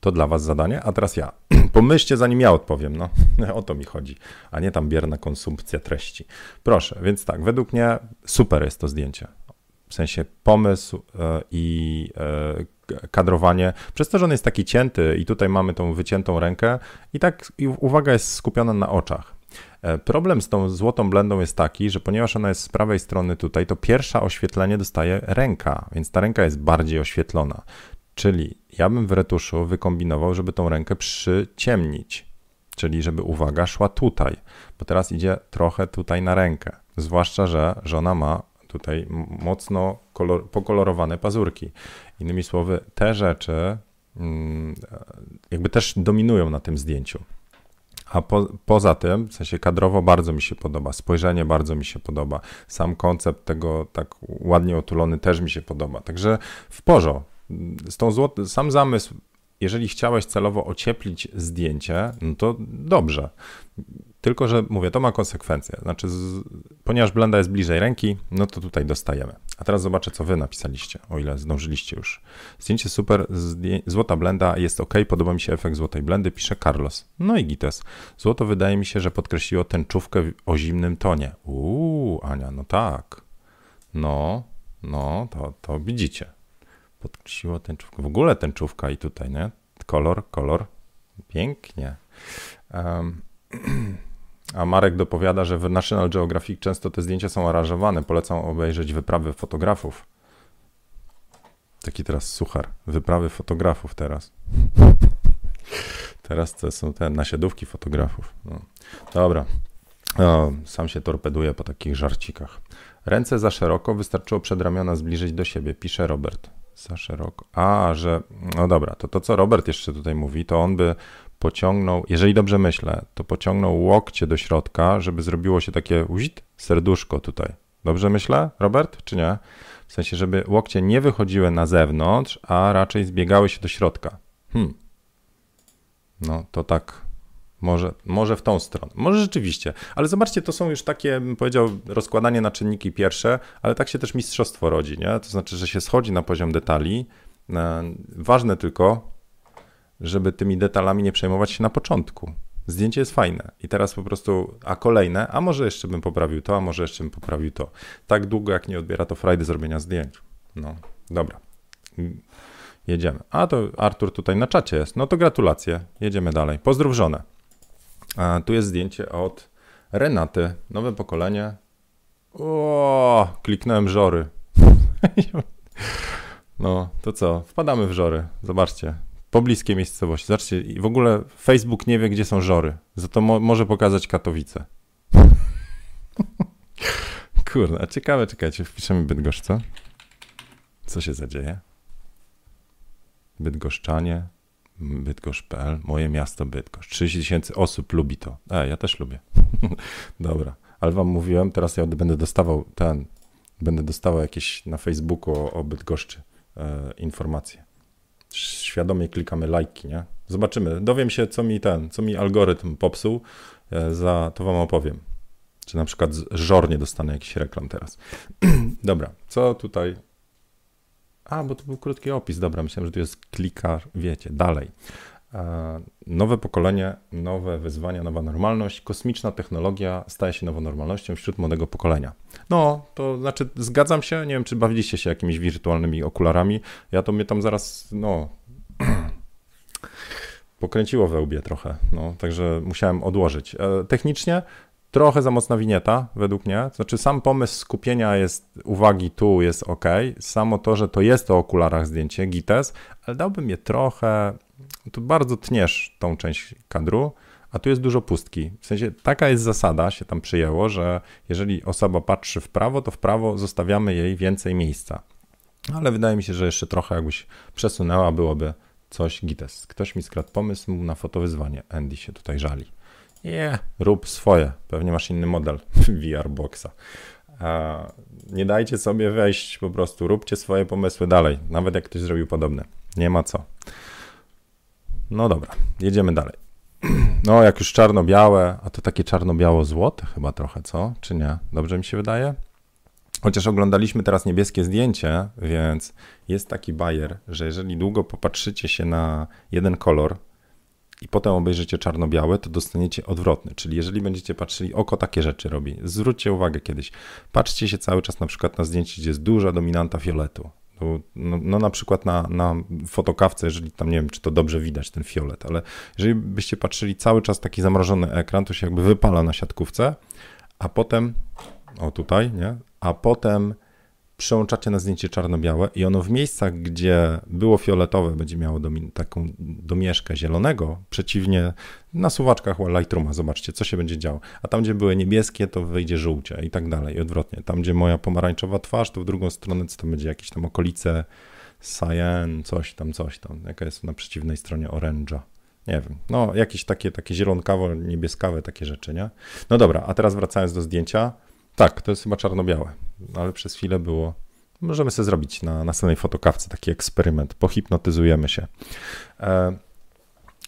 To dla was zadanie, a teraz ja. Pomyślcie, zanim ja odpowiem, no. O to mi chodzi, a nie tam bierna konsumpcja treści. Proszę, więc tak, według mnie super jest to zdjęcie w sensie pomysł e, i e, kadrowanie, przez to, że on jest taki cięty i tutaj mamy tą wyciętą rękę i tak uwaga jest skupiona na oczach. E, problem z tą złotą blendą jest taki, że ponieważ ona jest z prawej strony tutaj, to pierwsza oświetlenie dostaje ręka, więc ta ręka jest bardziej oświetlona. Czyli ja bym w retuszu wykombinował, żeby tą rękę przyciemnić, czyli żeby uwaga szła tutaj, bo teraz idzie trochę tutaj na rękę. Zwłaszcza, że żona ma tutaj mocno kolor, pokolorowane pazurki. Innymi słowy, te rzeczy mm, jakby też dominują na tym zdjęciu. A po, poza tym, w sensie kadrowo bardzo mi się podoba, spojrzenie bardzo mi się podoba, sam koncept tego tak ładnie otulony też mi się podoba. Także w porządku. Sam zamysł, jeżeli chciałeś celowo ocieplić zdjęcie, no to dobrze. Tylko, że mówię, to ma konsekwencje. Znaczy, z, ponieważ blenda jest bliżej ręki, no to tutaj dostajemy. A teraz zobaczę, co wy napisaliście, o ile zdążyliście już. Zdjęcie super, zdję złota blenda jest ok, podoba mi się efekt złotej blendy, pisze Carlos. No i gites. Złoto wydaje mi się, że podkreśliło tęczówkę o zimnym tonie. Uuu, Ania, no tak. No, no, to, to widzicie. Podkreśliło tęczówkę. W ogóle tęczówka i tutaj, nie? Kolor, kolor. Pięknie. Um, A Marek dopowiada, że w National Geographic często te zdjęcia są aranżowane. Polecam obejrzeć wyprawy fotografów. Taki teraz suchar. Wyprawy fotografów teraz. Teraz to są te nasiadówki fotografów. No. Dobra. Sam się torpeduje po takich żarcikach. Ręce za szeroko, wystarczyło przedramiona zbliżyć do siebie, pisze Robert. Za szeroko. A, że. No dobra, to to, co Robert jeszcze tutaj mówi, to on by pociągnął, jeżeli dobrze myślę, to pociągnął łokcie do środka, żeby zrobiło się takie uzit, serduszko tutaj. Dobrze myślę, Robert, czy nie? W sensie, żeby łokcie nie wychodziły na zewnątrz, a raczej zbiegały się do środka. Hmm. No to tak może, może w tą stronę. Może rzeczywiście. Ale zobaczcie, to są już takie, bym powiedział, rozkładanie na czynniki pierwsze, ale tak się też mistrzostwo rodzi, nie? To znaczy, że się schodzi na poziom detali. E, ważne tylko, żeby tymi detalami nie przejmować się na początku. Zdjęcie jest fajne i teraz po prostu, a kolejne, a może jeszcze bym poprawił to, a może jeszcze bym poprawił to. Tak długo jak nie odbiera to frajdy zrobienia zdjęć. No, dobra. Jedziemy. A to Artur tutaj na czacie jest. No to gratulacje. Jedziemy dalej. Pozdrów żonę. A tu jest zdjęcie od Renaty. Nowe pokolenie. O, kliknąłem żory. No, to co? Wpadamy w żory. Zobaczcie. Pobliskie miejscowości. Zobaczcie, w ogóle Facebook nie wie, gdzie są żory. Za to mo może pokazać Katowice. Kurde, a ciekawe, czekajcie, wpiszemy Bydgoszcz, co? Co się zadzieje? Bydgoszczanie, bydgoszcz.pl, moje miasto Bydgoszcz. 30 tysięcy osób lubi to. E, ja też lubię. Dobra, ale wam mówiłem, teraz ja będę dostawał ten, będę dostawał jakieś na Facebooku o, o Bydgoszczy e, informacje. Świadomie klikamy lajki, nie? Zobaczymy. Dowiem się, co mi ten, co mi algorytm popsuł, e, za to wam opowiem. Czy na przykład żornie dostanę jakiś reklam teraz. Dobra, co tutaj a, bo to był krótki opis, dobra, myślałem, że tu jest klikar, wiecie, dalej. E, nowe pokolenie, nowe wyzwania, nowa normalność. Kosmiczna technologia staje się nową normalnością wśród młodego pokolenia. No, to znaczy zgadzam się, nie wiem, czy bawiliście się jakimiś wirtualnymi okularami. Ja to mnie tam zaraz, no, pokręciło we łbie trochę, no, także musiałem odłożyć. E, technicznie trochę za mocna winieta, według mnie. Znaczy, sam pomysł skupienia jest, uwagi tu jest ok. Samo to, że to jest o okularach zdjęcie, GITES, ale dałbym je trochę, tu bardzo tniesz tą część kadru, a tu jest dużo pustki. W sensie taka jest zasada, się tam przyjęło, że jeżeli osoba patrzy w prawo, to w prawo zostawiamy jej więcej miejsca. Ale wydaje mi się, że jeszcze trochę jakbyś przesunęła, byłoby coś GITES. Ktoś mi skradł pomysł na fotowyzwanie. Andy się tutaj żali. Nie, rób swoje. Pewnie masz inny model VR Boxa. Nie dajcie sobie wejść, po prostu róbcie swoje pomysły dalej, nawet jak ktoś zrobił podobne. Nie ma co. No dobra, jedziemy dalej. No, jak już czarno-białe, a to takie czarno-biało-złote chyba trochę, co? Czy nie? Dobrze mi się wydaje? Chociaż oglądaliśmy teraz niebieskie zdjęcie, więc jest taki bajer, że jeżeli długo popatrzycie się na jeden kolor, i potem obejrzycie czarno-białe, to dostaniecie odwrotny. Czyli jeżeli będziecie patrzyli, oko takie rzeczy robi. Zwróćcie uwagę kiedyś. Patrzcie się cały czas na przykład na zdjęcie, gdzie jest duża dominanta fioletu. No, no, no, na przykład na, na fotokawce, jeżeli tam nie wiem, czy to dobrze widać ten fiolet, ale jeżeli byście patrzyli cały czas taki zamrożony ekran, to się jakby wypala na siatkówce, a potem, o tutaj, nie? A potem przełączacie na zdjęcie czarno-białe i ono w miejscach, gdzie było fioletowe, będzie miało taką domieszkę zielonego, przeciwnie na suwaczkach Lightrooma, zobaczcie, co się będzie działo. A tam, gdzie były niebieskie, to wyjdzie żółcie i tak dalej, i odwrotnie. Tam, gdzie moja pomarańczowa twarz, to w drugą stronę, co tam będzie jakieś tam okolice cyan, coś tam, coś tam, jaka jest na przeciwnej stronie oręża. Nie wiem, no jakieś takie, takie zielonkawo, niebieskawe takie rzeczy, nie? No dobra, a teraz wracając do zdjęcia, tak, to jest chyba czarno-białe, ale przez chwilę było. Możemy sobie zrobić na następnej fotokawce taki eksperyment. Pohipnotyzujemy się. E,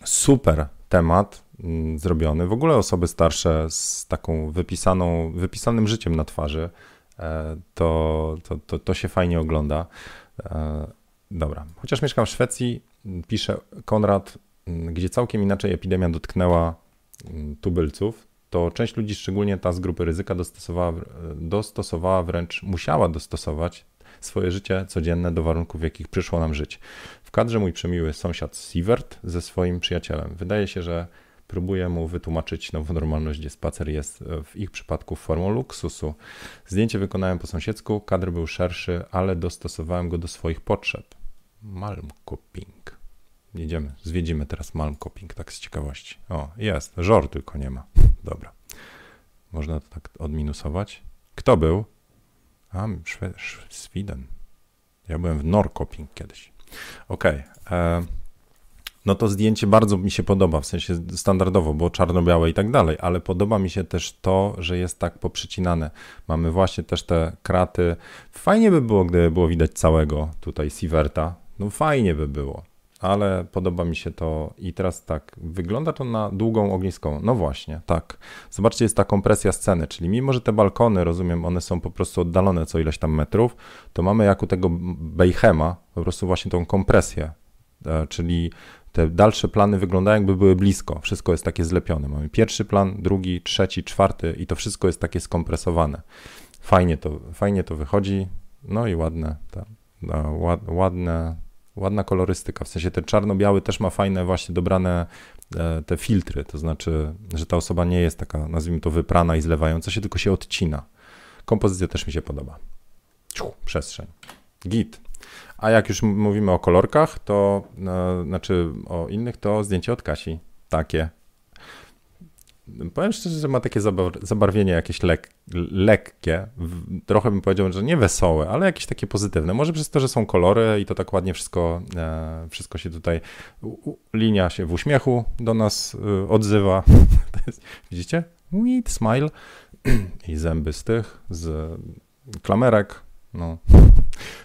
super temat mm, zrobiony. W ogóle osoby starsze z taką wypisaną, wypisanym życiem na twarzy, e, to, to, to, to się fajnie ogląda. E, dobra, chociaż mieszkam w Szwecji, pisze Konrad, gdzie całkiem inaczej epidemia dotknęła tubylców, to część ludzi, szczególnie ta z grupy ryzyka, dostosowała, dostosowała wręcz musiała dostosować swoje życie codzienne do warunków, w jakich przyszło nam żyć. W kadrze mój przemiły sąsiad Sievert ze swoim przyjacielem. Wydaje się, że próbuję mu wytłumaczyć nową normalność, gdzie spacer jest w ich przypadku formą luksusu. Zdjęcie wykonałem po sąsiedzku, kadr był szerszy, ale dostosowałem go do swoich potrzeb. Malmkoping. jedziemy, zwiedzimy teraz Malmkoping, tak z ciekawości. O, jest, żor tylko nie ma. Dobra. Można to tak odminusować. Kto był? A, Szwe Sweden. Ja byłem w Norrköping kiedyś. Okej. Okay. E, no to zdjęcie bardzo mi się podoba, w sensie standardowo, bo czarno-białe i tak dalej, ale podoba mi się też to, że jest tak poprzecinane. Mamy właśnie też te kraty. Fajnie by było, gdyby było widać całego tutaj Sieverta. No fajnie by było, ale podoba mi się to i teraz tak, wygląda to na długą ogniską. No właśnie, tak. Zobaczcie, jest ta kompresja sceny, czyli mimo, że te balkony, rozumiem, one są po prostu oddalone co ileś tam metrów, to mamy jak u tego Bejhema po prostu właśnie tą kompresję, e, czyli te dalsze plany wyglądają jakby były blisko. Wszystko jest takie zlepione. Mamy pierwszy plan, drugi, trzeci, czwarty i to wszystko jest takie skompresowane. Fajnie to, fajnie to wychodzi. No i ładne, ta, ładne, ładna kolorystyka. W sensie ten czarno-biały też ma fajne właśnie dobrane e, te filtry. To znaczy, że ta osoba nie jest taka, nazwijmy to, wyprana i zlewająca się, tylko się odcina. Kompozycja też mi się podoba. Ciu, przestrzeń. Git. A jak już mówimy o kolorkach, to no, znaczy o innych, to zdjęcie od Kasi. Takie. Powiem szczerze, że ma takie zabarwienie jakieś lek lekkie. Trochę bym powiedział, że nie wesołe, ale jakieś takie pozytywne. Może przez to, że są kolory i to tak ładnie wszystko, e, wszystko się tutaj. Linia się w uśmiechu do nas y, odzywa. Widzicie? Sweet smile. I zęby z tych, z klamerek. No.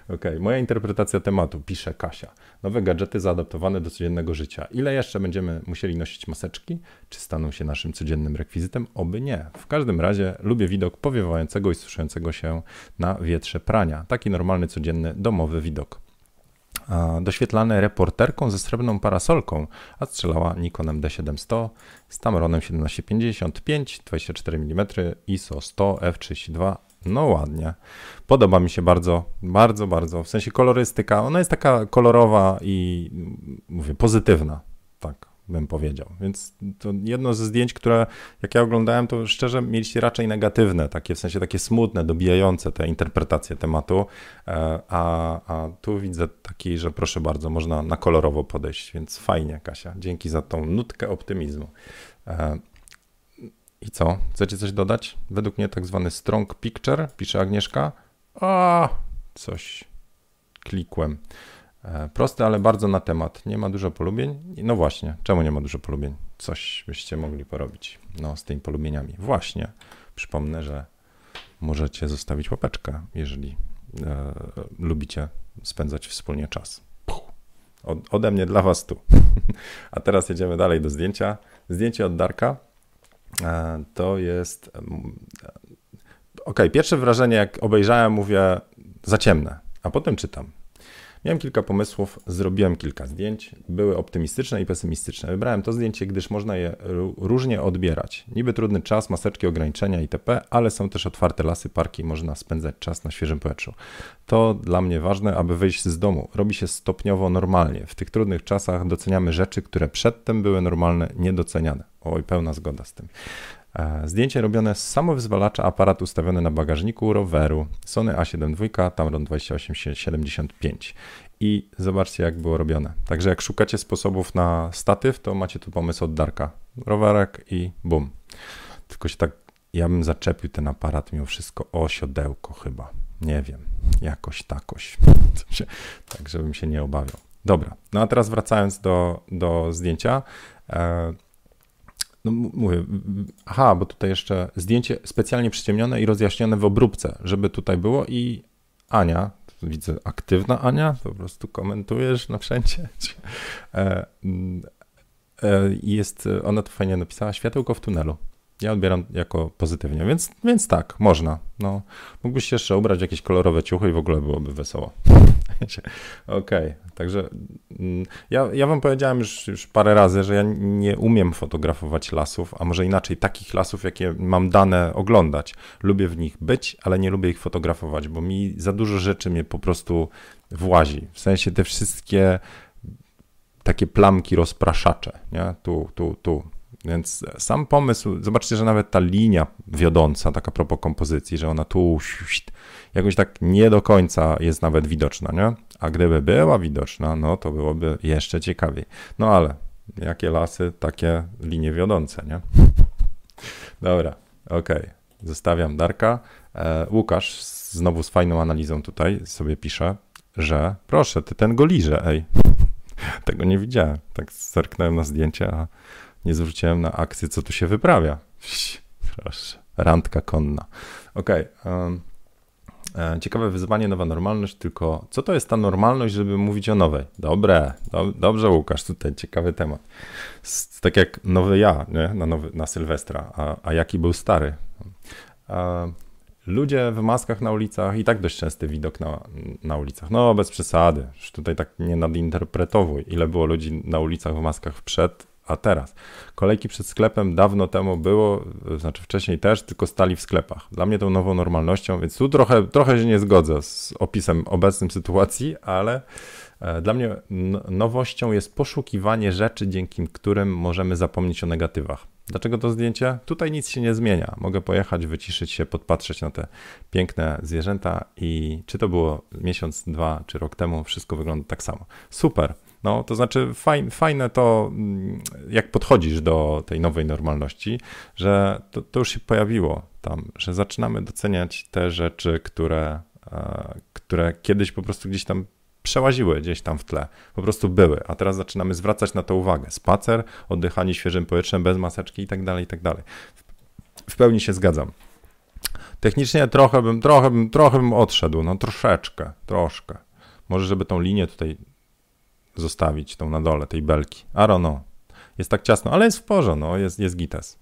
Okej, okay. moja interpretacja tematu, pisze Kasia. Nowe gadżety zaadaptowane do codziennego życia. Ile jeszcze będziemy musieli nosić maseczki? Czy staną się naszym codziennym rekwizytem? Oby nie. W każdym razie lubię widok powiewającego i suszającego się na wietrze prania. Taki normalny, codzienny, domowy widok. Doświetlane reporterką ze srebrną parasolką, a strzelała Nikonem D700 z Tamronem 1755, 24 mm, ISO 100 f32 no ładnie. Podoba mi się bardzo, bardzo, bardzo. W sensie kolorystyka, ona jest taka kolorowa i mówię, pozytywna, tak bym powiedział. Więc to jedno ze zdjęć, które jak ja oglądałem, to szczerze mieliście raczej negatywne, takie w sensie takie smutne, dobijające te interpretacje tematu, e, a, a tu widzę taki, że proszę bardzo, można na kolorowo podejść, więc fajnie Kasia, dzięki za tą nutkę optymizmu. I co? Chcecie coś dodać? Według mnie tak zwany strong picture, pisze Agnieszka. A, coś klikłem. E, prosty, ale bardzo na temat. Nie ma dużo polubień. No właśnie, czemu nie ma dużo polubień? Coś byście mogli porobić no, z tymi polubieniami. Właśnie, przypomnę, że możecie zostawić łapeczkę, jeżeli e, lubicie spędzać wspólnie czas. Ode mnie dla was tu. A teraz jedziemy dalej do zdjęcia. Zdjęcie od Darka. E, to jest. Ok, pierwsze wrażenie, jak obejrzałem, mówię za ciemne, a potem czytam. Miałem kilka pomysłów, zrobiłem kilka zdjęć, były optymistyczne i pesymistyczne. Wybrałem to zdjęcie, gdyż można je różnie odbierać. Niby trudny czas, maseczki, ograniczenia itp., ale są też otwarte lasy, parki, można spędzać czas na świeżym powietrzu. To dla mnie ważne, aby wyjść z domu. Robi się stopniowo normalnie. W tych trudnych czasach doceniamy rzeczy, które przedtem były normalne, niedoceniane. Oj, pełna zgoda z tym. Zdjęcie robione z samowyzwalacza, aparat ustawiony na bagażniku roweru Sony A7 II, Tamron 2875. I zobaczcie, jak było robione. Także jak szukacie sposobów na statyw, to macie tu pomysł od Darka. Rowerek i bum. Tylko się tak, ja bym zaczepił ten aparat mimo wszystko o siodełko chyba. Nie wiem, jakoś takoś. tak, żebym się nie obawiał. Dobra, no a teraz wracając do, do zdjęcia. E, no mówię, aha, bo tutaj jeszcze zdjęcie specjalnie przyciemnione i rozjaśnione w obróbce, żeby tutaj było i Ania, widzę aktywna Ania, po prostu komentujesz na wszędzie. E, e, jest, ona to fajnie napisała, światełko w tunelu. Ja odbieram jako pozytywnie, więc, więc tak, można. No, mógłbyś jeszcze ubrać jakieś kolorowe ciuchy i w ogóle byłoby wesoło. Okej, okay. także mm, ja, ja wam powiedziałem już, już parę razy, że ja nie umiem fotografować lasów, a może inaczej, takich lasów, jakie mam dane oglądać. Lubię w nich być, ale nie lubię ich fotografować, bo mi za dużo rzeczy mnie po prostu włazi. W sensie te wszystkie takie plamki rozpraszacze, nie? Tu, tu, tu Więc sam pomysł, zobaczcie, że nawet ta linia wiodąca, taka propos kompozycji, że ona tu jakoś tak nie do końca jest nawet widoczna, nie? A gdyby była widoczna, no to byłoby jeszcze ciekawiej. No ale jakie lasy, takie linie wiodące, nie? Dobra, okej. Okay. Zostawiam Darka. E, Łukasz znowu z fajną analizą tutaj sobie pisze, że proszę, ty ten go liże, ej. Tego nie widziałem. Tak zerknąłem na zdjęcie, a nie zwróciłem na akcję, co tu się wyprawia. Proszę, randka konna. Okej. Okay, e, ciekawe wyzwanie, nowa normalność, tylko co to jest ta normalność, żeby mówić o nowej? Dobre, do, dobrze Łukasz, tutaj ciekawy temat. tak jak nowy ja, nie? Na, nowy, na Sylwestra, a, a jaki był stary? A, ludzie w maskach na ulicach i tak dość częsty widok na, na ulicach. No bez przesady, już tutaj tak nie nadinterpretowuj, ile było ludzi na ulicach w maskach przed a teraz. Kolejki przed sklepem dawno temu było, znaczy wcześniej też, tylko stali w sklepach. Dla mnie tą nową normalnością, więc tu trochę, trochę się nie zgodzę z opisem obecnej sytuacji, ale e, dla mnie nowością jest poszukiwanie rzeczy, dzięki którym możemy zapomnieć o negatywach. Dlaczego to zdjęcie? Tutaj nic się nie zmienia. Mogę pojechać, wyciszyć się, podpatrzeć na te piękne zwierzęta i czy to było miesiąc, dwa czy rok temu, wszystko wygląda tak samo. Super. No, to znaczy fajne, to, mm, jak podchodzisz do tej nowej normalności, że to, to już się pojawiło tam, że zaczynamy doceniać te rzeczy, które, e, które kiedyś po prostu gdzieś tam przełaziły gdzieś tam w tle, po prostu były, a teraz zaczynamy zwracać na to uwagę. Spacer, oddychanie świeżym powietrzem bez maseczki i tak dalej, i tak dalej. W pełni się zgadzam. Technicznie trochę bym, trochę bym, trochę bym odszedł, no troszeczkę, troszkę. Może żeby tą linię tutaj zostawić, tą na dole, tej belki. Don't know. Jest tak ciasno, ale jest w porze, no, jest, jest gites.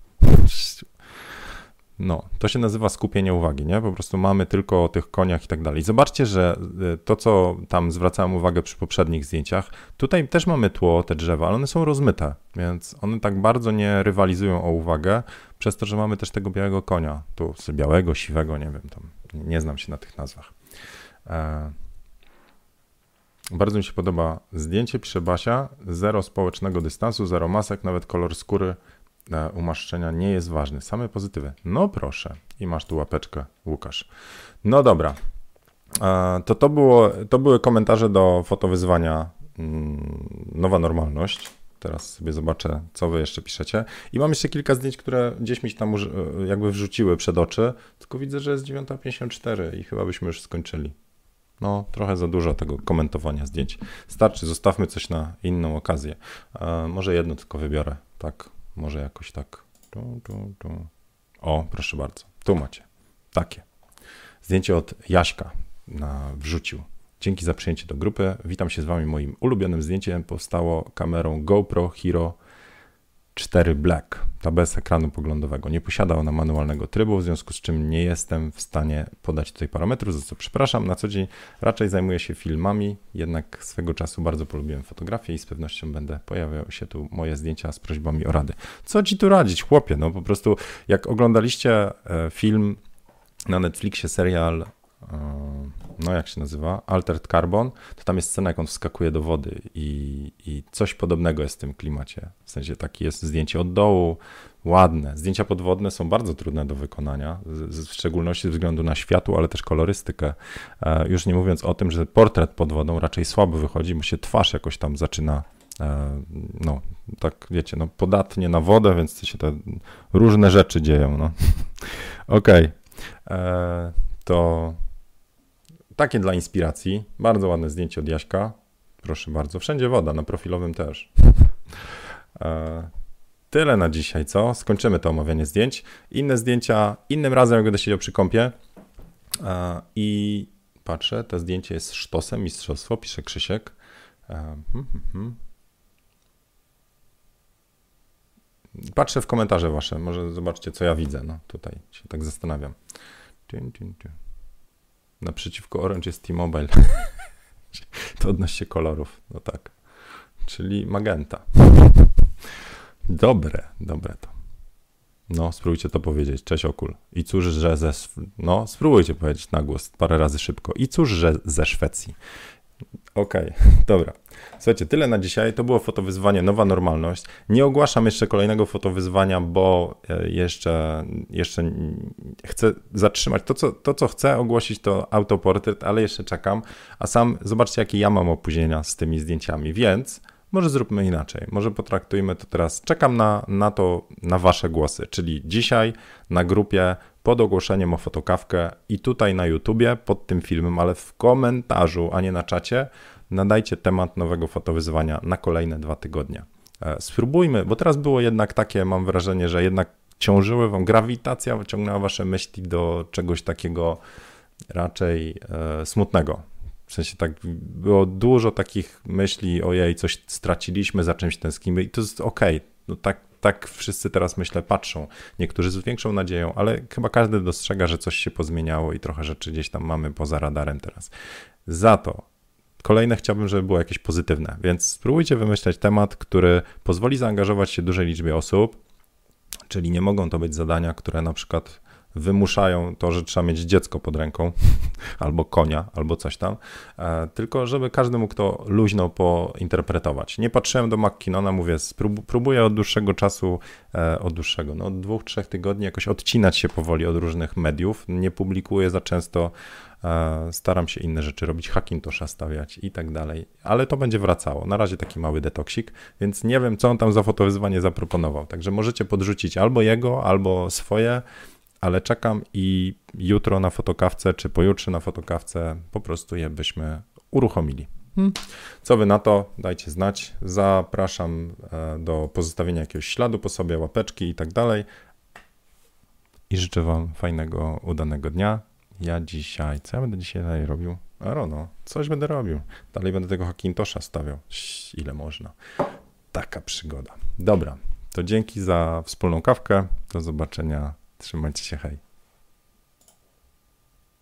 No, to się nazywa skupienie uwagi, nie? Po prostu mamy tylko o tych koniach i tak dalej. Zobaczcie, że y, to, co tam zwracałem uwagę przy poprzednich zdjęciach, tutaj też mamy tło, te drzewa, ale one są rozmyte, więc one tak bardzo nie rywalizują o uwagę, przez to, że mamy też tego białego konia, tu białego, siwego, nie wiem, tam nie znam się na tych nazwach. E, bardzo mi się podoba zdjęcie, pisze Basia, zero społecznego dystansu, zero masek, nawet kolor skóry e, umaszczenia nie jest ważny, same pozytywy. No proszę, i masz tu łapeczkę, Łukasz. No dobra, e, to to, było, to były komentarze do fotowyzwania mm, Nowa Normalność. Teraz sobie zobaczę, co wy jeszcze piszecie. I mam jeszcze kilka zdjęć, które gdzieś mi się tam e, jakby wrzuciły przed oczy, tylko widzę, że jest 9.54 i chyba byśmy już skończyli. No, trochę za dużo tego komentowania zdjęć. Starczy, zostawmy coś na inną okazję. E, może jedno tylko wybiorę. Tak, może jakoś tak. Tu, tu, tu. O, proszę bardzo. Tu macie. Takie. Zdjęcie od Jaśka na wrzucił. Dzięki za przyjęcie do grupy. Witam się z Wami. Moim ulubionym zdjęciem powstało kamerą GoPro Hero 4 Black, ta bez ekranu poglądowego. Nie posiada ona manualnego trybu, w związku z czym nie jestem w stanie podać tutaj parametrów, za co przepraszam. Na co dzień raczej zajmuję się filmami, jednak swego czasu bardzo polubiłem fotografię i z pewnością będę pojawiał się tu moje zdjęcia z prośbami o rady. Co ci tu radzić, chłopie? No po prostu jak oglądaliście e, film na Netflixie, serial no jak się nazywa, Altered Carbon, to tam jest scena, jak on wskakuje do wody i, i coś podobnego jest w tym klimacie. W sensie takie jest zdjęcie od dołu, ładne. Zdjęcia podwodne są bardzo trudne do wykonania, w szczególności ze względu na światło, ale też kolorystykę. E, już nie mówiąc o tym, że portret pod wodą raczej słabo wychodzi, bo się twarz jakoś tam zaczyna e, no, tak wiecie, no podatnie na wodę, więc się te różne rzeczy dzieją, no. Okej. Okay. E, to takie dla inspiracji. Bardzo ładne zdjęcie od Jaśka. Proszę bardzo. Wszędzie woda, na profilowym też. E, tyle na dzisiaj, co? Skończymy to omawianie zdjęć. Inne zdjęcia innym razem, jak będę siedział przy kąpie. E, I patrzę, to zdjęcie jest sztosem, mistrzostwo, pisze Krzysiek. E, hmm, hmm, hmm. Patrzę w komentarze wasze, może zobaczcie, co ja widzę. No tutaj się tak zastanawiam. Naprzeciwko Orange jest T-Mobile. to odnośnie kolorów, no tak. Czyli magenta. Dobre, dobre to. No, spróbujcie to powiedzieć. Cześć Okul. I cóż, że ze... No, spróbujcie powiedzieć na głos parę razy szybko. I cóż, że ze Szwecji. Okej, okay, dobra. Słuchajcie, tyle na dzisiaj. To było fotowyzwanie Nowa Normalność. Nie ogłaszam jeszcze kolejnego fotowyzwania, bo e, jeszcze, jeszcze chcę zatrzymać. To co, to, co chcę ogłosić, to autoportret, ale jeszcze czekam. A sam zobaczcie, jakie ja mam opóźnienia z tymi zdjęciami, więc może zróbmy inaczej. Może potraktujmy to teraz. Czekam na, na to, na Wasze głosy, czyli dzisiaj na grupie pod ogłoszeniem o fotokawkę i tutaj na YouTubie pod tym filmem, ale w komentarzu, a nie na czacie, nadajcie temat nowego fotowyzwania na kolejne dwa tygodnie. E, spróbujmy, bo teraz było jednak takie, mam wrażenie, że jednak ciążyły wam, grawitacja wyciągnęła wasze myśli do czegoś takiego raczej e, smutnego. W sensie tak, było dużo takich myśli, ojej, coś straciliśmy, za czymś tęsknimy i to jest okej, okay. no tak, tak wszyscy teraz myślę patrzą. Niektórzy z większą nadzieją, ale chyba każdy dostrzega, że coś się pozmieniało i trochę rzeczy gdzieś tam mamy poza radarem teraz. Za to kolejne chciałbym, żeby było jakieś pozytywne, więc spróbujcie wymyśleć temat, który pozwoli zaangażować się dużej liczbie osób, czyli nie mogą to być zadania, które na przykład wymuszają to, że trzeba mieć dziecko pod ręką, albo konia, albo coś tam, e, tylko żeby każdy mógł to luźno pointerpretować. Nie patrzyłem do McKinnona, mówię, próbuję od dłuższego czasu, e, od dłuższego, no od dwóch, trzech tygodni jakoś odcinać się powoli od różnych mediów, nie publikuję za często, e, staram się inne rzeczy robić, Hackintosha stawiać i tak dalej, ale to będzie wracało. Na razie taki mały detoksik, więc nie wiem, co on tam za fotowyzwanie zaproponował, także możecie podrzucić albo jego, albo swoje, ale czekam i jutro na fotokawce, czy pojutrze na fotokawce po prostu je byśmy uruchomili. Hmm. Co wy na to? Dajcie znać. Zapraszam e, do pozostawienia jakiegoś śladu po sobie, łapeczki i tak dalej. I życzę wam fajnego, udanego dnia. Ja dzisiaj, co ja będę dzisiaj dalej robił? Arono, coś będę robił. Dalej będę tego Hackintosha stawiał. Ile można. Taka przygoda. Dobra, to dzięki za wspólną kawkę. Do zobaczenia Trzymajcie się, hej.